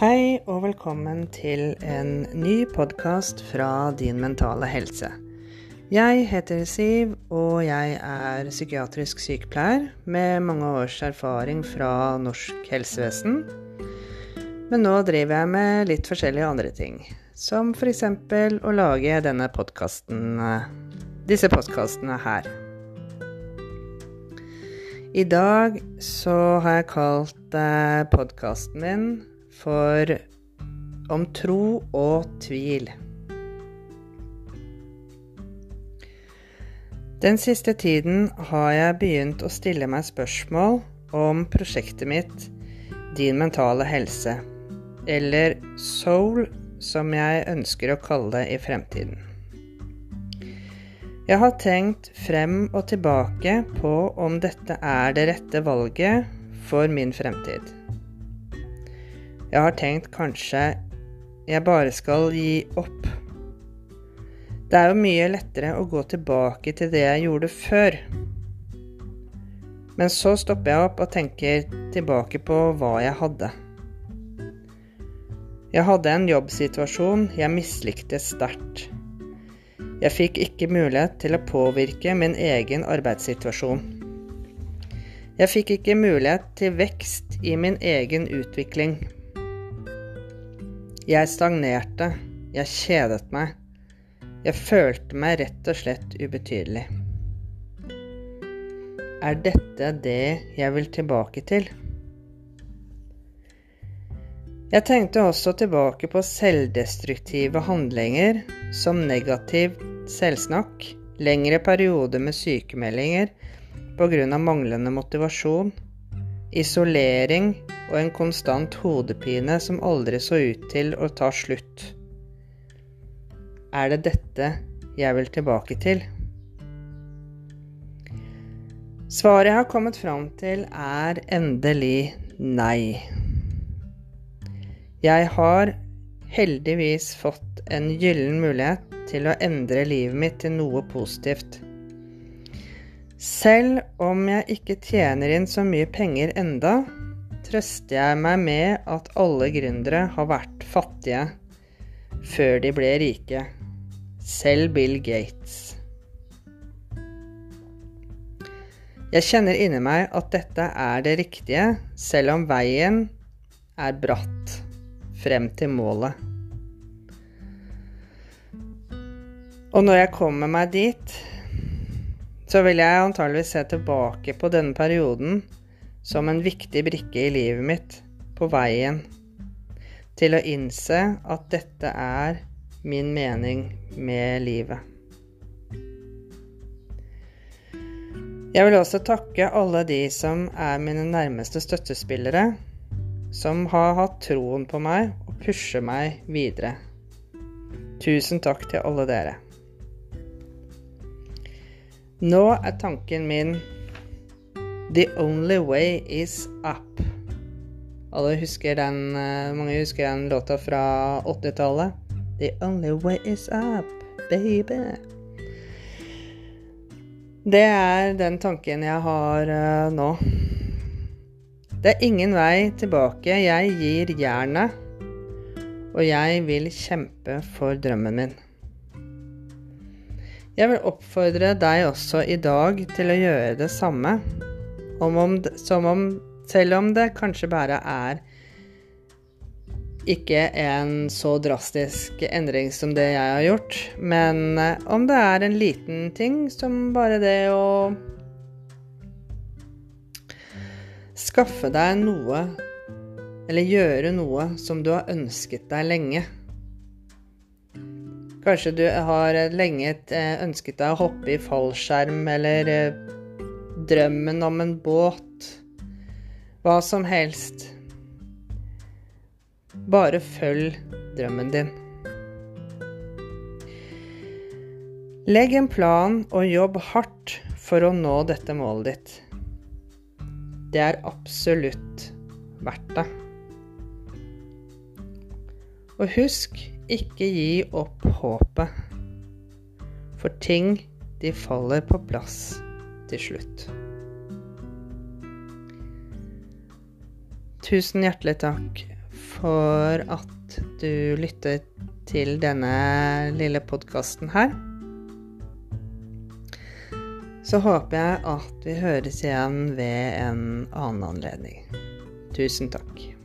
Hei og velkommen til en ny podkast fra Din mentale helse. Jeg heter Siv, og jeg er psykiatrisk sykepleier med mange års erfaring fra norsk helsevesen. Men nå driver jeg med litt forskjellige andre ting, som f.eks. å lage denne podkasten Disse podkastene her. I dag så har jeg kalt eh, podkasten min for Om tro og tvil. Den siste tiden har jeg begynt å stille meg spørsmål om prosjektet mitt Din mentale helse, eller Soul, som jeg ønsker å kalle det i fremtiden. Jeg har tenkt frem og tilbake på om dette er det rette valget for min fremtid. Jeg har tenkt kanskje jeg bare skal gi opp. Det er jo mye lettere å gå tilbake til det jeg gjorde før. Men så stopper jeg opp og tenker tilbake på hva jeg hadde. Jeg hadde en jobbsituasjon jeg mislikte sterkt. Jeg fikk ikke mulighet til å påvirke min egen arbeidssituasjon. Jeg fikk ikke mulighet til vekst i min egen utvikling. Jeg stagnerte. Jeg kjedet meg. Jeg følte meg rett og slett ubetydelig. Er dette det jeg vil tilbake til? Jeg tenkte også tilbake på selvdestruktive handlinger som negativ selvsnakk, lengre perioder med sykemeldinger pga. manglende motivasjon, isolering og en konstant hodepine som aldri så ut til å ta slutt. Er det dette jeg vil tilbake til? Svaret jeg har kommet fram til, er endelig nei. Jeg har heldigvis fått en gyllen mulighet til å endre livet mitt til noe positivt. Selv om jeg ikke tjener inn så mye penger enda, trøster jeg meg med at alle gründere har vært fattige før de ble rike. Selv Bill Gates. Jeg kjenner inni meg at dette er det riktige, selv om veien er bratt frem til målet. Og når jeg kommer meg dit, så vil jeg antageligvis se tilbake på denne perioden som en viktig brikke i livet mitt på veien til å innse at dette er min mening med livet. Jeg vil også takke alle de som er mine nærmeste støttespillere, som har hatt troen på meg og pusher meg videre. Tusen takk til alle dere. Nå er tanken min The only way is up. Alle husker den, eh, mange husker den låta fra 80-tallet. The only way is up, baby. Det er den tanken jeg har uh, nå. Det er ingen vei tilbake. Jeg gir jernet, og jeg vil kjempe for drømmen min. Jeg vil oppfordre deg også i dag til å gjøre det samme om om, som om Selv om det kanskje bare er ikke en så drastisk endring som det jeg har gjort, men eh, om det er en liten ting som bare det å skaffe deg noe eller gjøre noe som du har ønsket deg lenge. Kanskje du har lenge eh, ønsket deg å hoppe i fallskjerm eller eh, drømmen om en båt, hva som helst. Bare følg drømmen din. Legg en plan og jobb hardt for å nå dette målet ditt. Det er absolutt verdt det. Og husk, ikke gi opp håpet. For ting, de faller på plass til slutt. Tusen hjertelig takk for at du lyttet til denne lille podkasten her. Så håper jeg at vi høres igjen ved en annen anledning. Tusen takk.